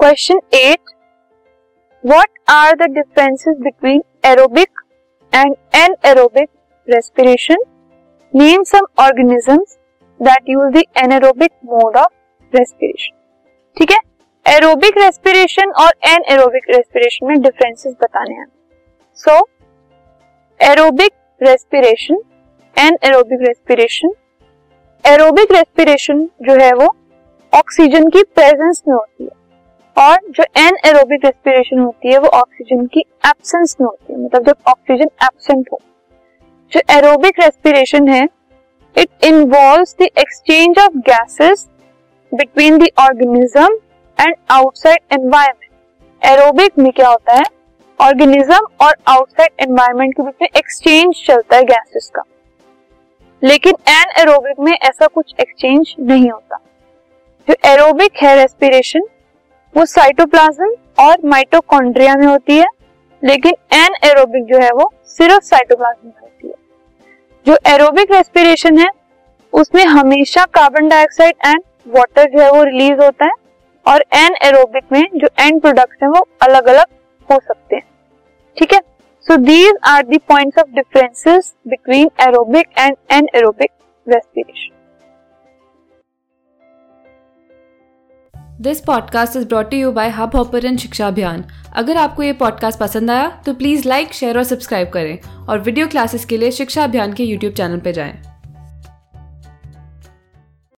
Question eight what are the differences between aerobic and anaerobic respiration name some organisms that use the anaerobic mode of respiration ठीक है? Aerobic respiration और anaerobic respiration में differences बताने हैं। So aerobic respiration anaerobic respiration aerobic respiration जो है वो oxygen की प्रेजेंस में होती है। और जो एन एरोबिक रेस्पिरेशन होती है, वो ऑक्सीजन की एब्सेंस में होती है। मतलब जब ऑक्सीजन एबसेंट हो। जो एरोबिक रेस्पिरेशन है it involve the exchange of gases between the organism and outside environment aerobic में क्या होता है? ऑर्गेनिज्म और आउटसाइड एनवायरमेंट के बीच में एक्सचेंज चलता है गैसेस का। लेकिन एन एरोबिक में ऐसा कुछ एक्सचेंज नहीं होता। जो एरोबिक है रेस्पिरेशन वो साइटोप्लाज्म और माइटोकॉन्ड्रिया में होती है, लेकिन एन एरोबिक जो है वो सिर्फ़ साइटोप्लाज्म में होती है। जो एरोबिक रेस्पिरेशन है, उसमें हमेशा कार्बन डाइऑक्साइड एंड वाटर जो है वो रिलीज़ होता है और एन एरोबिक में जो एंड प्रोडक्ट्स हैं वो अलग अलग हो सकते हैं। ठीक है? So these are the points of differences between aerobic and anaerobic respiration this podcast is brought you by Hubhopper Shiksha Abhiyan अगर आपको ये पॉडकास्ट पसंद आया तो प्लीज़ लाइक शेयर और सब्सक्राइब करें और वीडियो क्लासेस के लिए शिक्षा अभियान के यूट्यूब चैनल पर जाएँ।